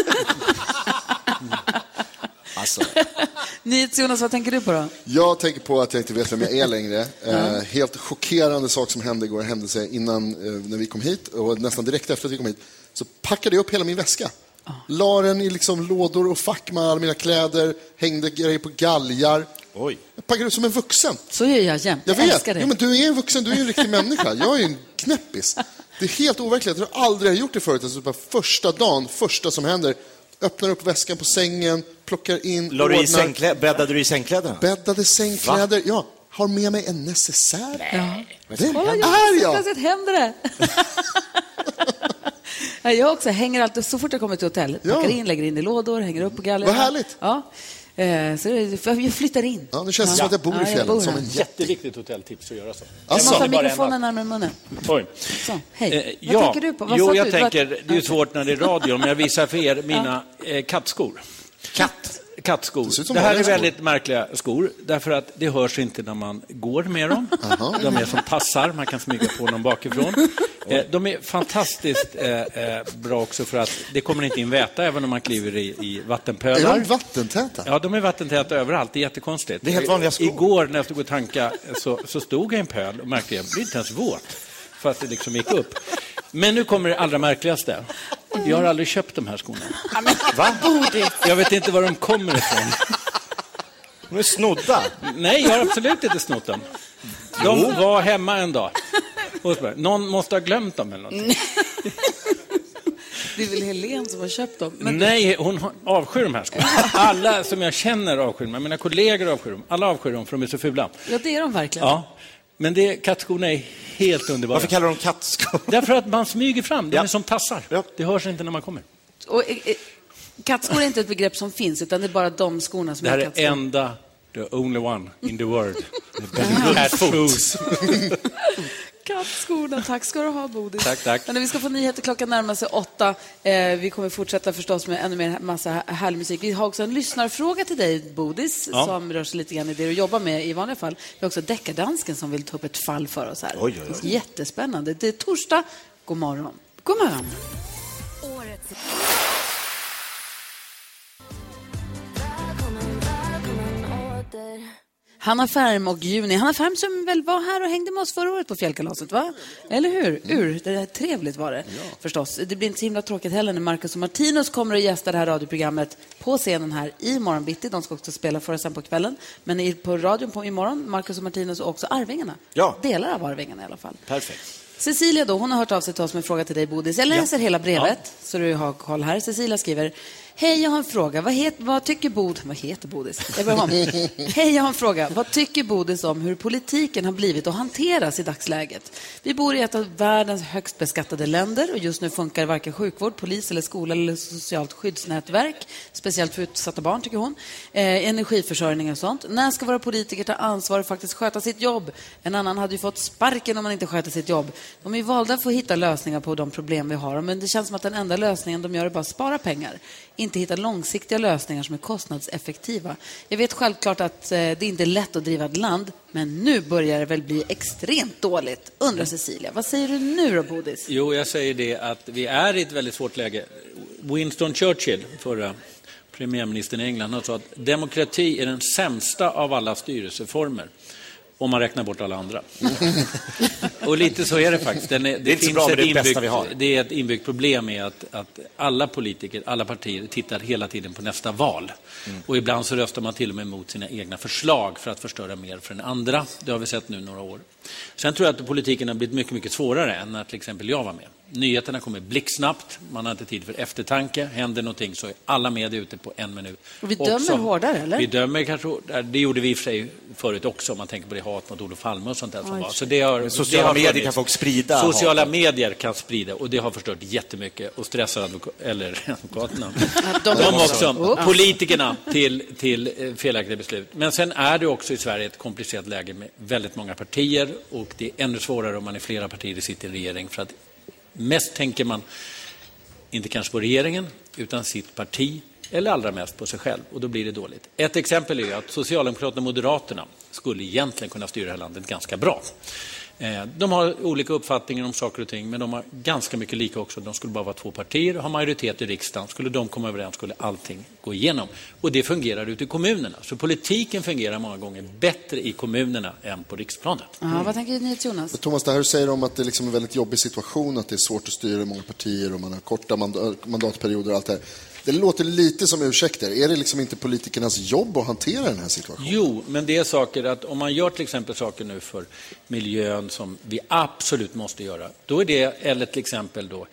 Alltså, [laughs] NyhetsJonas, vad tänker du på då? Jag tänker på att jag inte vet vem jag är längre. [laughs] Eh, helt chockerande sak som hände igår, hände sig innan eh, när vi kom hit och nästan direkt efter att vi kom hit. Så packade jag upp hela min väska. La den i liksom lådor och fack med alla mina kläder, hängde grejer på galgar. oj. Jag packade upp som en vuxen. Så gör jag jämt. Jag Jag, vet. älskar det. Jo, men du är en vuxen, du är en riktig [laughs] människa. Jag är en knäppis. Det är helt overkligt. Jag har aldrig gjort det förut. Alltså, första dagen, första som händer, öppnar upp väskan på sängen, plockar in, La du i ordnar, sängklä- bäddade du i sängkläderna? bäddade sängkläder. Ja, har med mig en necessär. Ja. Vem Kolla, är jag? Plötsligt händer det. [laughs] Ja, Jag också hänger alltid, så fort jag kommer till hotell, Ja. packar in, lägger in i lådor, hänger upp på gallerna. Vad härligt. Ja. Eh, Så det- jag flyttar in. Ja, nu känns det som att jag bor i Ja, fjällen, bor som en jätte. Jätteviktigt hotelltips att göra så. Jag måste ha Bara en mikrofonen närmare munnen. Oj. Så, hej. Eh, Vad ja. tänker du på? Vad jo, jag du? tänker, det är ju svårt när det är radio, men jag visar för er mina eh, kattskor. Katt? Kattskor. som Det här är vanliga skor. väldigt märkliga skor, därför att det hörs inte när man går med dem. [laughs] De är som tassar, man kan smyga på dem bakifrån. [laughs] Eh, de är fantastiskt eh, eh, bra också för att det kommer inte in väta även om man kliver i, i Är vattenpölar. de vattentäta? Ja, de är vattentäta överallt. Det är jättekonstigt. Det är helt vanliga skor. Igår när jag stod och tanka så, så stod jag i en pöl och märkte att jag blir inte ens våt. För att det liksom gick upp. Men nu kommer det allra märkligaste. Jag har aldrig köpt de här skorna. Va? Jag vet inte var de kommer ifrån. De är snodda. Nej, jag har absolut inte snott dem. De var hemma en dag. Någon måste ha glömt dem eller något. Det är väl Helen som har köpt dem? Men Nej, hon har- avskyr de här skorna. Alla som jag känner avskyr dem. Mina kollegor avskyr dem. Alla avskyr dem för de är så fula. Ja, det är de verkligen. Ja, men det, kattskorna är helt underbara. Varför kallar de kattskor? [laughs] Därför att man smyger fram. De Ja. är som tassar. Ja. Det hörs inte när man kommer. Och, eh, eh, kattskor är inte ett begrepp som finns, utan det är bara de skorna som Det här är är kattskor. enda, the only one in the world. [laughs] Cat shoes. [laughs] Kattskorna, tack ska du ha Bodil. Tack, tack. Men vi ska få nyheter klockan närmar sig åtta. Eh, vi kommer fortsätta förstås med ännu mer massa härlig musik. Vi har också en lyssnarfråga till dig Bodis, Ja. som rör sig lite grann i det du jobbar med i vanliga fall. Vi har också deckardansken som vill ta upp ett fall för oss här. Oj, oj, oj. Jättespännande. Det är torsdag. God morgon. God morgon. Hanna Färm och Juni. Hanna Färm som väl var här och hängde med oss förra året på fjällkalaset, va? Eller hur? Ur. Det är trevligt var det, förstås. Det blir inte så himla tråkigt heller när Marcus och Martinus kommer och gästar det här radioprogrammet på scenen här i morgon bitti. De ska också spela för oss sen på kvällen. Men på radion på imorgon, Marcus och Martinus och också Arvingarna. Ja. Delar av Arvingarna i alla fall. Perfekt. Cecilia då, hon har hört av sig till oss med en fråga till dig Bodis. Jag läser hela brevet så du har koll här. Cecilia skriver, Hej, jag har en fråga. Vad, het, vad tycker Bod... Vad heter Bodis? [laughs] Hej, jag har en fråga. Vad tycker Bodis om hur politiken har blivit och hanteras i dagsläget? Vi bor i ett av världens högst beskattade länder och just nu funkar varken sjukvård, polis eller skola eller socialt skyddsnätverk. Speciellt för utsatta barn, tycker hon. Eh, energiförsörjning och sånt. När ska våra politiker ta ansvar och faktiskt sköta sitt jobb? En annan hade ju fått sparken om man inte sköter sitt jobb. De är valda för att hitta lösningar på de problem vi har, men det känns som att den enda lösningen de gör är bara att spara pengar. Inte hitta långsiktiga lösningar som är kostnadseffektiva. Jag vet självklart att eh, det inte är lätt att driva ett land, men nu börjar det väl bli extremt dåligt, undrar Cecilia. Vad säger du nu då, Bodis? Jo, jag säger det att vi är i ett väldigt svårt läge. Winston Churchill, förra premiärministern i England, han sa att demokrati är den sämsta av alla styrelseformer om man räknar bort alla andra. [laughs] och lite så är det faktiskt. Är, Det är inte så bra, men det är det bästa vi har. Det är ett inbyggt problem med att, att alla politiker, alla partier tittar hela tiden på nästa val. Mm. Och ibland så röstar man till och med mot sina egna förslag för att förstöra mer för den andra. Det har vi sett nu några år. Sen tror jag att politiken har blivit mycket, mycket svårare än när till exempel jag var med. Nyheterna kommer blixtsnabbt, man har inte tid för eftertanke. Händer någonting så är alla medier ute på en minut. Och vi dömer hårdare, eller? Vi dömer kanske. Det gjorde vi i och för sig förut också, om man tänker på det hat mot Olof Palme och sånt där som var. Så det har, Sociala det har medier kan folk sprida Sociala hatet. medier kan sprida och det har förstört jättemycket och stressar advoka- eller [laughs] advokaterna. de de också. också. Politikerna till, till eh, felaktiga beslut. Men sen är det också i Sverige ett komplicerat läge med väldigt många partier och det är ännu svårare om man är flera partier i sitter i regering för att mest tänker man inte kanske på regeringen, utan sitt parti eller allra mest på sig själv. Och då blir det dåligt. Ett exempel är ju att Socialdemokraterna och Moderaterna skulle egentligen kunna styra det här landet ganska bra. Eh, De har olika uppfattningar om saker och ting, men de har ganska mycket lika också. De skulle bara vara två partier och ha majoritet i riksdagen. Skulle de komma överens skulle allting gå igenom. Och det fungerar ute i kommunerna. Så politiken fungerar många gånger bättre i kommunerna än på riksplanet. Ja, vad tänker ni, Jonas? Thomas, det här du säger om att det liksom är en väldigt jobbig situation, att det är svårt att styra många partier och man har korta mand- mandatperioder och allt det här. Det låter lite som ursäkter. Är det liksom inte politikernas jobb att hantera den här situationen? Jo, men det är saker att om man gör till exempel saker nu för miljön som vi absolut måste göra, då är det, eller till exempel då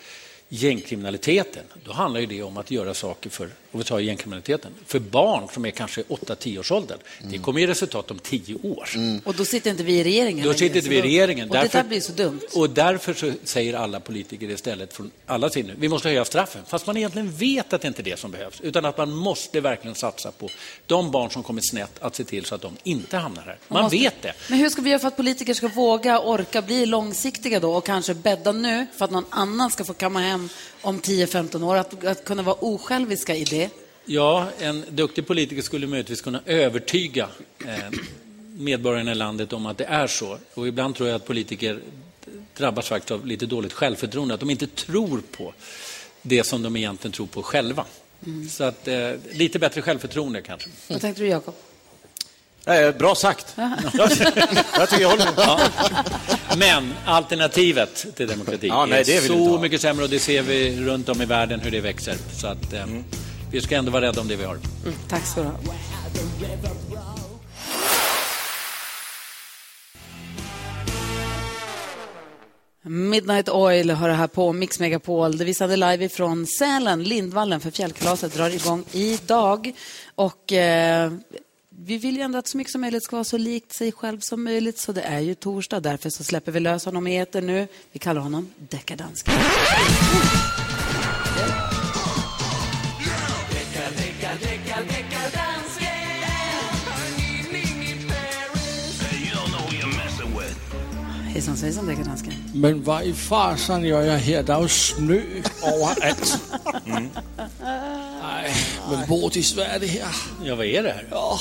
gängkriminaliteten, då handlar ju det om att göra saker för, om vi tar gängkriminaliteten, för barn som är kanske 8-10 års ålder. Det kommer ge resultat om 10 år. Och då sitter inte vi i regeringen Då sitter inte vi i regeringen. Och det där blir så dumt. Och därför så säger alla politiker istället från alla sidor, vi måste höja straffen. Fast man egentligen vet att det inte är det som behövs. Utan att man måste verkligen satsa på de barn som kommer snett, att se till så att de inte hamnar här. Man måste- vet det. Men hur ska vi göra för att politiker ska våga, orka bli långsiktiga då och kanske bädda nu för att någon annan ska få komma hem om 10-15 år? Att, att kunna vara osjälviska i det. Ja, en duktig politiker skulle möjligtvis kunna övertyga eh, medborgarna i landet om att det är så. Och ibland tror jag att politiker drabbas faktiskt av lite dåligt självförtroende, att de inte tror på det som de egentligen tror på själva. Så att, eh, lite bättre självförtroende kanske. Vad tänkte du, Jakob? Eh, bra sagt. jag tycker jag håller med. Ja. Men alternativet till demokrati Ja, nej, det är så mycket sämre och det ser vi runt om i världen hur det växer. Så att, eh, vi ska ändå vara rädda om det vi har. Tack ska du ha. Midnight Oil har det här på Mix Megapol. Det vi sänder live ifrån Sälen, Lindvallen, för fjällkalaset drar igång idag. Och eh, vi vill ju ändå att så mycket som möjligt ska vara så likt sig själv som möjligt. Så det är ju torsdag, därför så släpper vi lös honom i etern nu. Vi kallar honom Deckardansken. Hejsan svejsan Deckardansken. Men vad i fasen gör jag här? Det är ju snö överallt. Mm. Nej, men Bodis, vad är det här? Ja, vad är det här? Ja.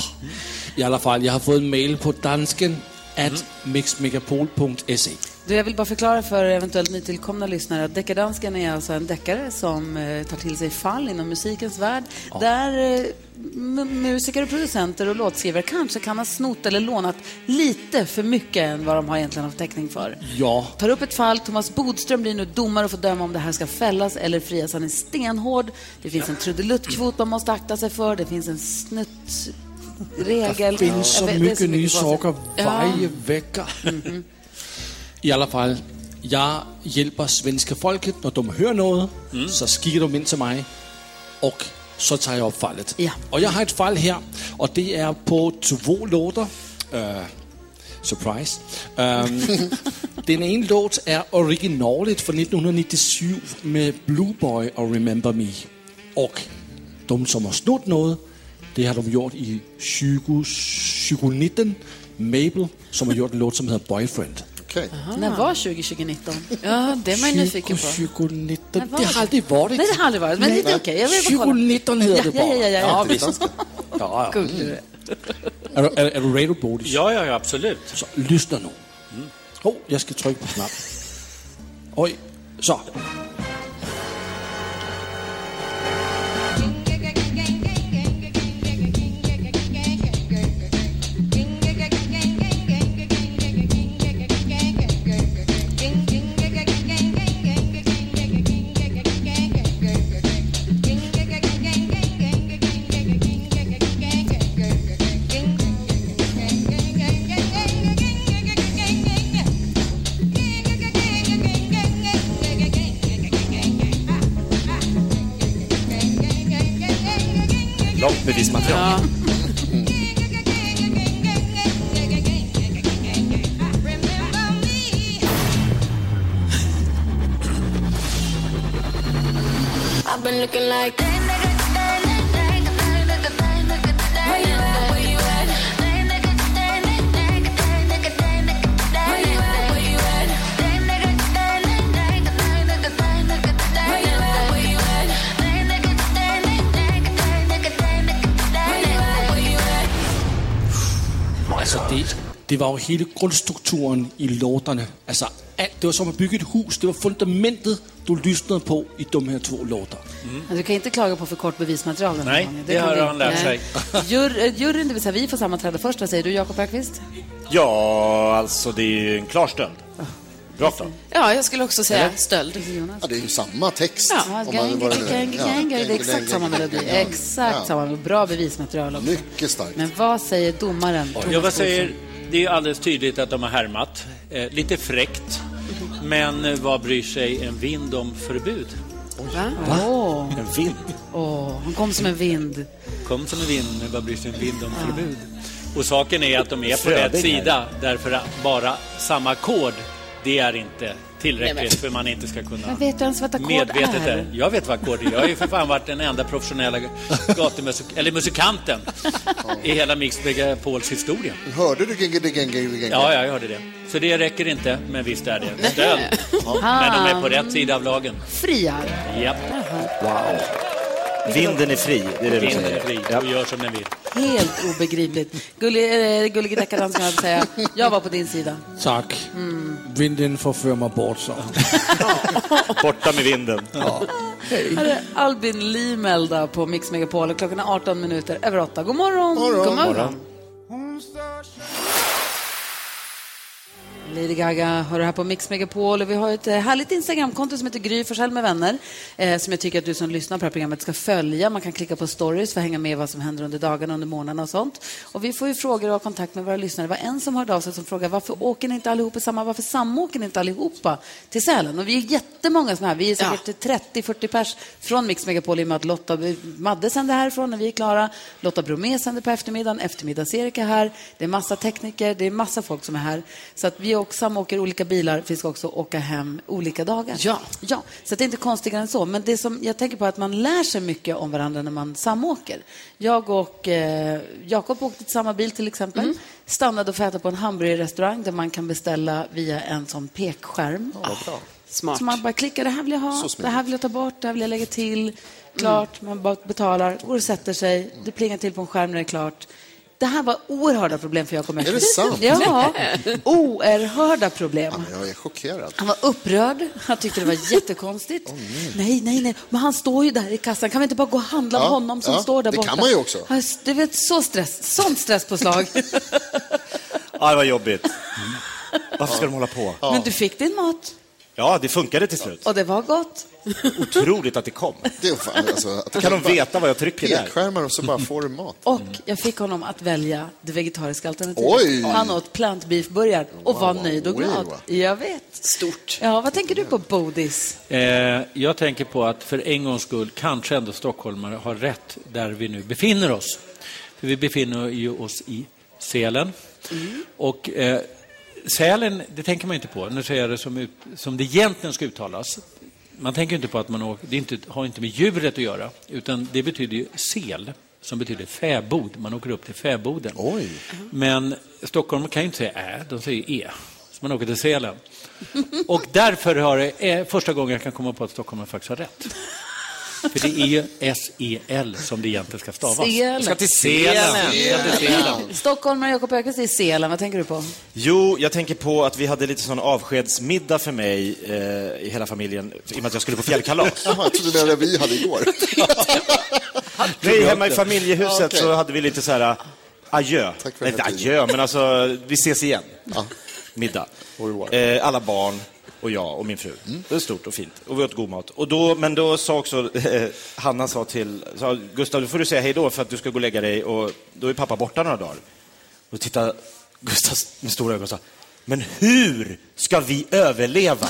I alla fall, jag har fått en mail på dansken at mixmegapol.se. Du, jag vill bara förklara för eventuellt nytillkomna lyssnare att Deckardansken är alltså en deckare som eh, tar till sig fall inom musikens värld. Där eh, musiker och producenter och låtskrivare kanske kan ha snott eller lånat lite för mycket än vad de har egentligen haft täckning för. Ja. Tar upp ett fall, Thomas Bodström blir nu domare och får döma om det här ska fällas eller frias. Han är stenhård. Det finns en trudeluttkvot man måste akta sig för. Det finns en snuttregel. Det finns så det är mycket nya saker Ja. varje vecka. I alla fall, jag hjälper svenska folket när de hör något, så skriver de in till mig och så tar jag upp fallet. Ja. Och jag har ett fall här och det är på två låtar. Eh, surprise. Um, [laughs] den ena låt är originalet från 1997 med Blue Boy och Remember Me. Och de som har snott något, det har de gjort i 20, 2019. Mabel som har gjort en låt som heter Boyfriend. Okay. När var 2019? Ja, det är man ju nyfiken på. 2019. När var Det har aldrig varit. Nej, det har aldrig varit. Men det är okej. Kolla. 2019 heter Ja, det bara. ja, ja, ja, ja. visst. Ja, ja. Du är. Är, är, du redo, Bodis? Ja, ja, ja, absolut. Så lyssna nu. Oh, jag ska trycka på knappen. Oj, så. Var ju hela grundstrukturen i låtarna. Alltså allt, det var som att bygga ett hus. Det var fundamentet du lyssnade på i de här två låtarna. Men Du kan inte klaga på för kort bevismaterial Nej, gången. det har han lärt sig. Jur, eh, juryn, det vill säga vi, får sammanträda först. Vad säger du, Jakob Bergqvist? Ja, alltså det är ju en klar stöld. Av. Ja, jag skulle också säga Eller? stöld. Ja, det är ju samma text. Ja, gang, det gang, är. gang, gang. Det exakt samma melodi. Exakt samma. Bra bevismaterial också. Mycket starkt. Men vad säger domaren? Ja, vad säger, det är alldeles tydligt att de har härmat. Eh, lite fräckt. Men vad bryr sig en vind om förbud? Va? Åh, En vind. åh, han kom som en vind. Kom som en vind, men vad bryr sig en vind om förbud? Och saken är att de är på rätt sida därför att bara samma ackord, det är inte tillräckligt Nej, men- för man inte ska kunna Men vet du ens vad ett ackord medvetet är? är. Jag vet vad ackord är. Jag har ju för fan varit den enda professionella gatumusik eller musikanten i hela Mix Megapols historia. Hörde du gang, gang, gang? Ja, ja, jag hörde det. Så det räcker inte, men visst är det stöld. Men de är på rätt sida av lagen. Friar. Japp. Wow. Vinden är fri, det är det du Vinden är säger. fri och gör som den vill. Helt obegripligt. Gullig, äh, gullige deckardansken hade säga, jag var på din sida. Tack. Vinden förför mig bort så. [laughs] Borta med vinden. Här är Albin Limelda på Mix Megapol klockan är 18 minuter över 8. God morgon! Morgon. God morgon. Lady Gaga hör du här på Mix Megapol och vi har ett eh, härligt Instagramkonto som heter Gry Forssell med vänner eh, som jag tycker att du som lyssnar på det här programmet ska följa. Man kan klicka på stories för att hänga med vad som händer under dagarna, under månaderna och sånt. Och vi får ju frågor och kontakt med våra lyssnare. Det var en som hörde av sig som frågade varför åker ni inte allihopa samma, varför samåker ni inte allihopa till Sälen? Och vi är jättemånga som är här. Vi är säkert 30-40 pers från Mix Megapol i och med att Lotta Madde sänder härifrån när vi är klara. Lotta Bromé sänder på eftermiddagen. Eftermiddags-Erik är här. Det är massa tekniker, det är massa folk som är här. Så att vi också samåker olika bilar. Vi ska också åka hem olika dagar. Ja. ja. Så det är inte konstigare än så. Men det som jag tänker på är att man lär sig mycket om varandra när man samåker. Jag och eh, Jakob åkte till samma bil till exempel. Stannade och äta på en hamburgerrestaurang där man kan beställa via en sån pekskärm. Smart. Så man bara klickar, det här vill jag ha, det här vill jag ta bort, det här vill jag lägga till. Klart, man bara betalar, går och sätter sig, det plingar till på en skärm när det är klart. Det här var oerhörda problem för Jakob Är det sant? Ja, [laughs] oerhörda problem. Jag är chockerad. Han var upprörd, han tyckte det var [laughs] jättekonstigt. nej, nej, nej, men han står ju där i kassan, kan vi inte bara gå och handla Ja, om honom som ja, står där det borta? kan man ju också. Ja, Det vet, så stress, sånt stresspåslag. [laughs] Ja, det var jobbigt. Varför ska de hålla på? Men du fick din mat. Ja, det funkade till slut. Och det var gott. Otroligt att det kom. [laughs] Det är fan, alltså, att Kan de veta vad jag trycker där? Pekskärmar och så bara får du mat. [laughs] Och jag fick honom att välja det vegetariska alternativet. Oj! Han åt plant beef burgare och var nöjd och glad. Jag vet. Stort. Ja, vad tänker du på, Bodis? Eh, jag tänker på att för en gångs skull kanske ändå stockholmare har rätt där vi nu befinner oss. För vi befinner ju oss i Sälen. Och eh, Sälen, det tänker man inte på. Nu säger jag det som, ut, som det egentligen ska uttalas. Man tänker inte på att man åker, det inte, har inte med djuret att göra, utan det betyder ju sel, som betyder fäbod. Man åker upp till fäboden. Oj. Men Stockholm kan ju inte säga ä, de säger e. Så man åker till Sälen. Och därför har det, är första gången jag kan komma på att Stockholm faktiskt har rätt. För det är ju S-E-L som det egentligen ska stavas. Sälen. Jag ska till ska till Sälen. Stockholmare Jakob Öqvist i Sälen, vad tänker du på? Jo, jag tänker på att vi hade lite sån avskedsmiddag för mig eh, i hela familjen, i och med att jag skulle på fjällkalas. [laughs] Jaha, jag trodde det var det vi hade igår. [laughs] Nej, hemma i familjehuset Ja, okej. så hade vi lite så här äh, adjö. Tack för Nej, inte adjö, men alltså vi ses igen. Middag. Eh, alla barn och jag och min fru. Mm. Det var stort och fint. Och vi åt god mat. Och då, men då sa också eh, Hanna sa till sa, Gustav, då får du säga hej då för att du ska gå och lägga dig och då är pappa borta några dagar. Och tittade Gustav med stora ögon och sa, men hur ska vi överleva?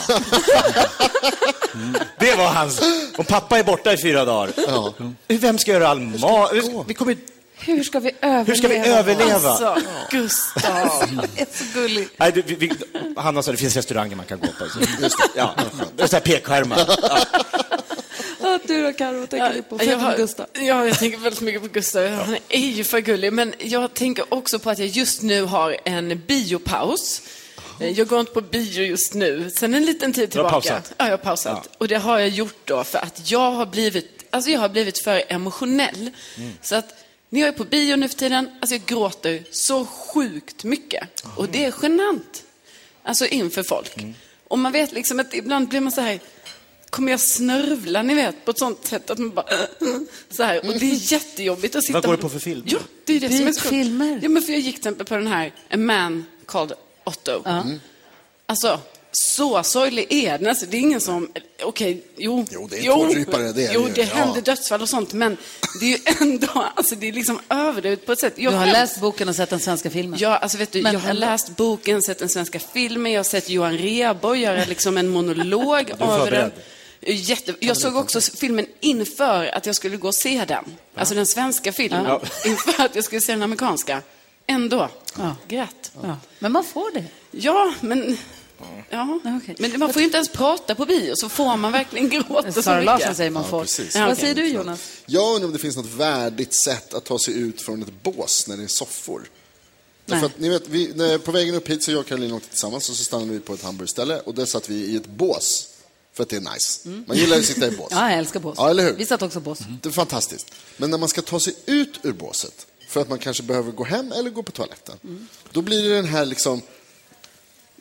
Det var hans... Om pappa är borta i fyra dagar, vem ska göra all mat? Vi kommer... Hur ska vi överleva? Hur ska vi överleva? Alltså, Gustav. så gulligt. Nej, det, vi, vi, Hanna sa det finns restauranger man kan gå på. Så, just det, ja, det är så här pekskärmar. Ja. Ja, du då, Karo, vad tänker du på? jag, har, Gustav. ja, jag tänker väldigt mycket på Gustav. Han är ju för gullig. Men jag tänker också på att jag just nu har en biopaus. Jag går inte på bio just nu. Sen en liten tid Du har tillbaka. pausat? Ja, jag har pausat. Och det har jag gjort då för att jag har blivit, alltså jag har blivit för emotionell. Så att när jag är på bio nu för tiden, alltså jag gråter så sjukt mycket. Och det är genant. Alltså inför folk. Och man vet liksom att ibland blir man så här, kommer jag snörvla, ni vet, på ett sånt sätt att man bara [clears throat] så här. Och det är jättejobbigt att sitta... Vad går det på för film? Ja, det är det som är så filmer. Ja, men för jag gick till exempel på den här A Man Called Otto. Mm. Alltså, så sorglig är den. Alltså, det är ingen som... Okej, jo. Jo, det är en tårdrypare, det är Jo, det det Ja. händer dödsfall och sånt, men det är ju ändå... Alltså, det är liksom överdrivet på ett sätt. Du har skäms. läst boken och sett den svenska filmen. Ja, alltså vet du, Men jag har ändå. läst boken, sett den svenska filmen, jag har sett Johan Rheborg göra liksom en monolog är över den. Jätte... Jag såg också filmen inför att jag skulle gå och se den. Alltså den svenska filmen. Ja. [laughs] Inför att jag skulle se den amerikanska. Ändå. Ja. Grät. Ja. Men man får det. Ja, men... Ja, men man får ju inte ens prata på bio, så får man verkligen [laughs] gråta så Sara mycket. Larsson säger man får. precis. Ja, Vad säger du, Jonas? Jag undrar om det finns något värdigt sätt att ta sig ut från ett bås när det är soffor. Därför att, ni vet, vi, när, på vägen upp hit så jag och Caroline åkte tillsammans och så stannade vi på ett hamburgerställe och där satt vi i ett bås. För att det är nice. Man gillar att sitta i bås. [laughs] Ja, jag älskar bås. Ja, eller hur? Vi satt också bås. Det är fantastiskt. Men när man ska ta sig ut ur båset för att man kanske behöver gå hem eller gå på toaletten. Då blir det den här liksom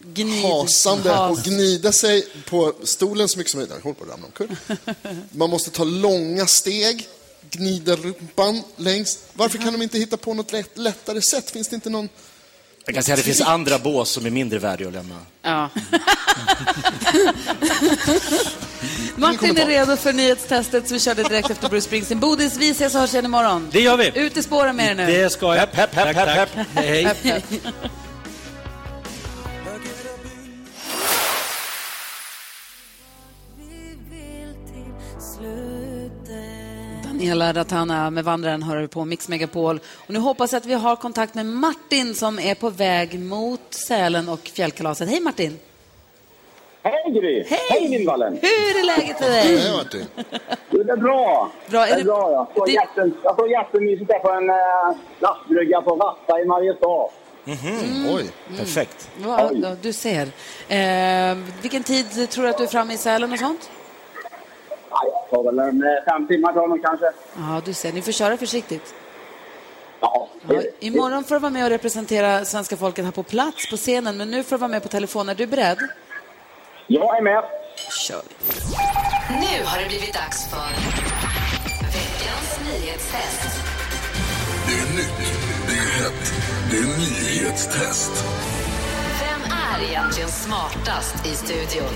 Gnid. hasande Has. och gnida sig på stolen så mycket som möjligt. Jag håller på att ramla omkull. Man måste ta långa steg, gnida rumpan längst. Varför kan de inte hitta på något lätt, lättare sätt? Finns det inte någon... Jag kan säga att det finns andra bås som är mindre värdiga att lämna. Ja. [laughs] Martin är redo för nyhetstestet som vi körde direkt efter Bruce Springsteen. Bodis, vi ses och hörs igen imorgon. Det gör vi. Ut i spåren med er nu. Det ska jag. Hepp, hepp, hepp, hepp. Hej. Daniela Ratana med Vandraren hör du på Mix Megapol. Och nu hoppas jag att vi har kontakt med Martin som är på väg mot Sälen och fjällkalaset. Hej Martin! Hej Gry! Hej, Lindvallen! Hur är läget för dig? Hej Martin! Det är bra. Bra, är det är bra ja. Jag det- jätte, såg jättemysigt där på en äh, lastbrygga på Vassa i Mariestad. Oj. Perfekt. Ja, ja, du ser. Eh, vilken tid tror du att du är framme i Sälen och sånt? Ja, jag tar väl en eh, fem timmar tar det nog kanske. Ja, du ser. Ni får köra försiktigt. Ja, Ja, imorgon får du vara med och representera svenska folket här på plats på scenen, men nu får du vara med på telefon. Är du beredd? jag är med. Kör. Nu har det blivit dags för veckans nyhetstest. Det är nytt, det är hett, det är nyhetstest. Är egentligen smartast i studion?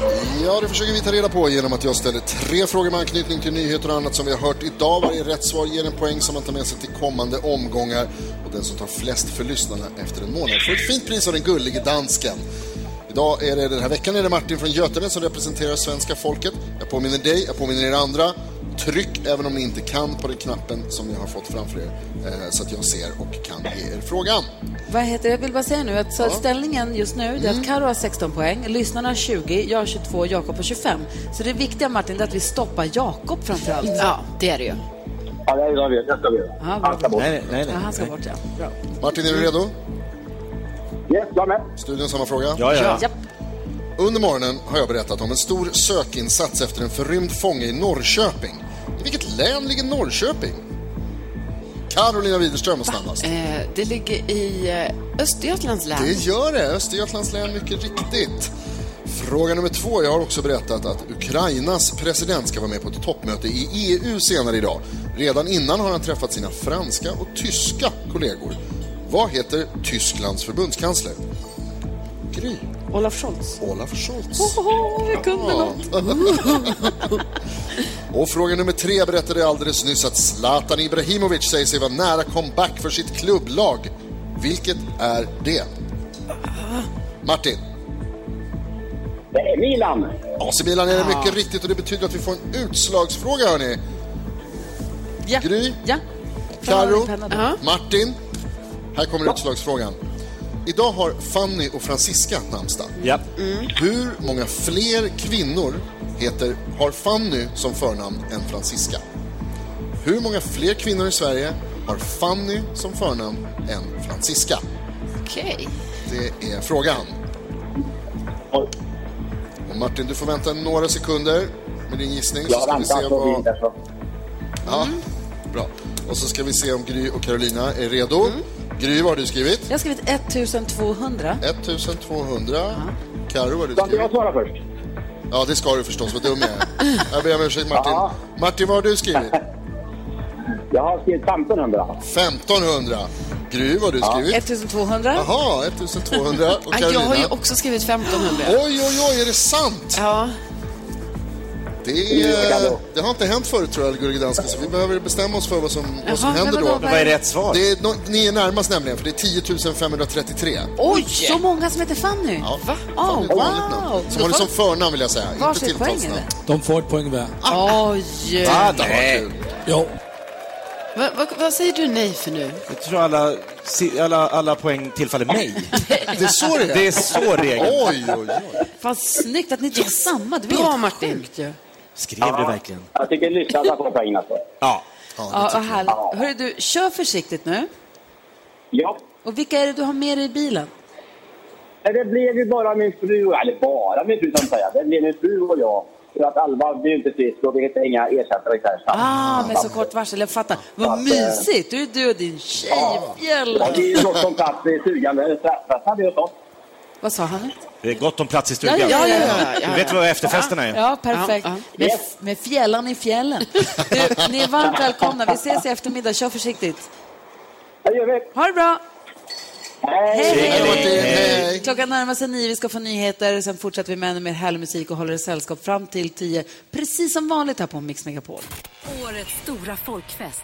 Ja, det försöker vi ta reda på genom att jag ställer tre frågor med anknytning till nyheter och annat som vi har hört idag. Varje rätt svar ger en poäng som man tar med sig till kommande omgångar. Och den som tar flest för lyssnarna efter en månad får ett fint pris av den gullige dansken. Idag är det, den här veckan är det Martin från Götene som representerar svenska folket. Jag påminner dig, jag påminner er andra. Tryck, även om ni inte kan, på den knappen som ni har fått framför er. Eh, så att jag ser och kan ge er frågan. Vad heter det? Jag vill bara säga nu att så ställningen just nu är att Karo har 16 poäng, lyssnarna har 20, jag har 22, Jakob har 25. Så det viktiga Martin är att vi stoppar Jakob framför allt. Ja, det är det ju. Ja, det jag vet. Jag ska veta. Ja, bra. Han ska bort. Nej, nej, Ja, han ska bort, ja. Bra. Martin, är du redo? Yes, jag med. Studion, samma fråga? Ja, ja. Japp. Under morgonen har jag berättat om en stor sökinsats efter en förrymd fånge i Norrköping. Vilket län ligger Norrköping? Carolina Widerström var snabbast. Eh, det ligger i eh, Östergötlands län. Det gör det. Östergötlands län, mycket riktigt. Fråga nummer två. Jag har också berättat att Ukrainas president ska vara med på ett toppmöte i EU senare idag. Redan innan har han träffat sina franska och tyska kollegor. Vad heter Tysklands förbundskansler? Gry. Olaf Scholz. Olaf Scholz. Åh, jag kunde något. [laughs] Och fråga nummer tre berättade jag alldeles nyss att Zlatan Ibrahimovic säger sig vara nära comeback för sitt klubblag. Vilket är det? Martin. Det är Milan. AC Milan är det mycket riktigt och det betyder att vi får en utslagsfråga hörni. Ja. Gry, Ja. Då. Martin. Här kommer utslagsfrågan. Idag har Fanny och Franziska namnsdag. Ja. Hur många fler kvinnor heter, har Fanny som förnamn än Franziska? Hur många fler kvinnor i Sverige har Fanny som förnamn än Franziska? Okej. Det är frågan. Och Martin, du får vänta några sekunder med din gissning. Jag väntar på vad... Winter. så. Ja, bra. Och så ska vi se om Gry och Carolina är redo. Gry, vad har du skrivit? Jag har skrivit 1200. 1200. Karo, vad har du Ska inte jag skrivit? svara först? Ja, det ska du förstås. Vad dum jag är. Jag ber om ursäkt, Martin. Ja. Martin, vad har du skrivit? Jag har skrivit 1500. 1500. Gry, vad har du skrivit? 1200. Jaha, 1200. Och Ja, jag har ju Carolina? också skrivit 1500. Oj, oj, oj, är det sant? Ja. Det, det har inte hänt förut tror jag, Gullige Dansken, så vi behöver bestämma oss för vad som, vad som Jaha, händer då. vad är rätt svar? Det är, no- ni är närmast nämligen, för det är 10 533. Oj, så många som heter Fanny. Ja, Va? Fanny Oh, namn. wow. Som har det som förnamn vill jag säga, inte Varsitt poäng tilltalsnamn. De får ett poäng var. Oj. Va? Det var Nej. kul. Jo. Va, va, vad säger du nej för nu? Jag tror alla, alla, alla poäng tillfaller mig. [laughs] Det är så det är. Det är så regeln. Oj, oj, oj. Vad snyggt att ni tog samma. Det var Bra, Martin. sjukt ju. Skrev du verkligen? Jag tycker lyssnarna får poäng alltså. Ja. Ja, vad härligt. Hörru du, kör försiktigt nu. Ja. Och vilka är det du har med dig i bilen? Det blev ju bara min fru, eller bara min fru som säga. Det blev min fru och jag. För att Alva blir inte frisk och vi hittar inga ersättare där. Ah, med så kort varsel. Jag fattar. Vad mysigt. Du är du och din tjej i fjällen. Och det är ju gott om plats i stugan. Det hade jag stått. Vad sa han? Det är gott om plats i stugan. Ja, ja, ja, ja, ja, Du vet vad efterfesterna är? Ja, perfekt. Med, med fjällan i fjällen. Du, ni är varmt välkomna. Vi ses i eftermiddag. Kör försiktigt. Ha det bra. Hej! Hej, Hej. Klockan närmar sig nio, vi ska få nyheter. Sen fortsätter vi med ännu mer härlig musik och håller er sällskap fram till tio. Precis som vanligt här på Mix Megapol. Årets stora folkfest.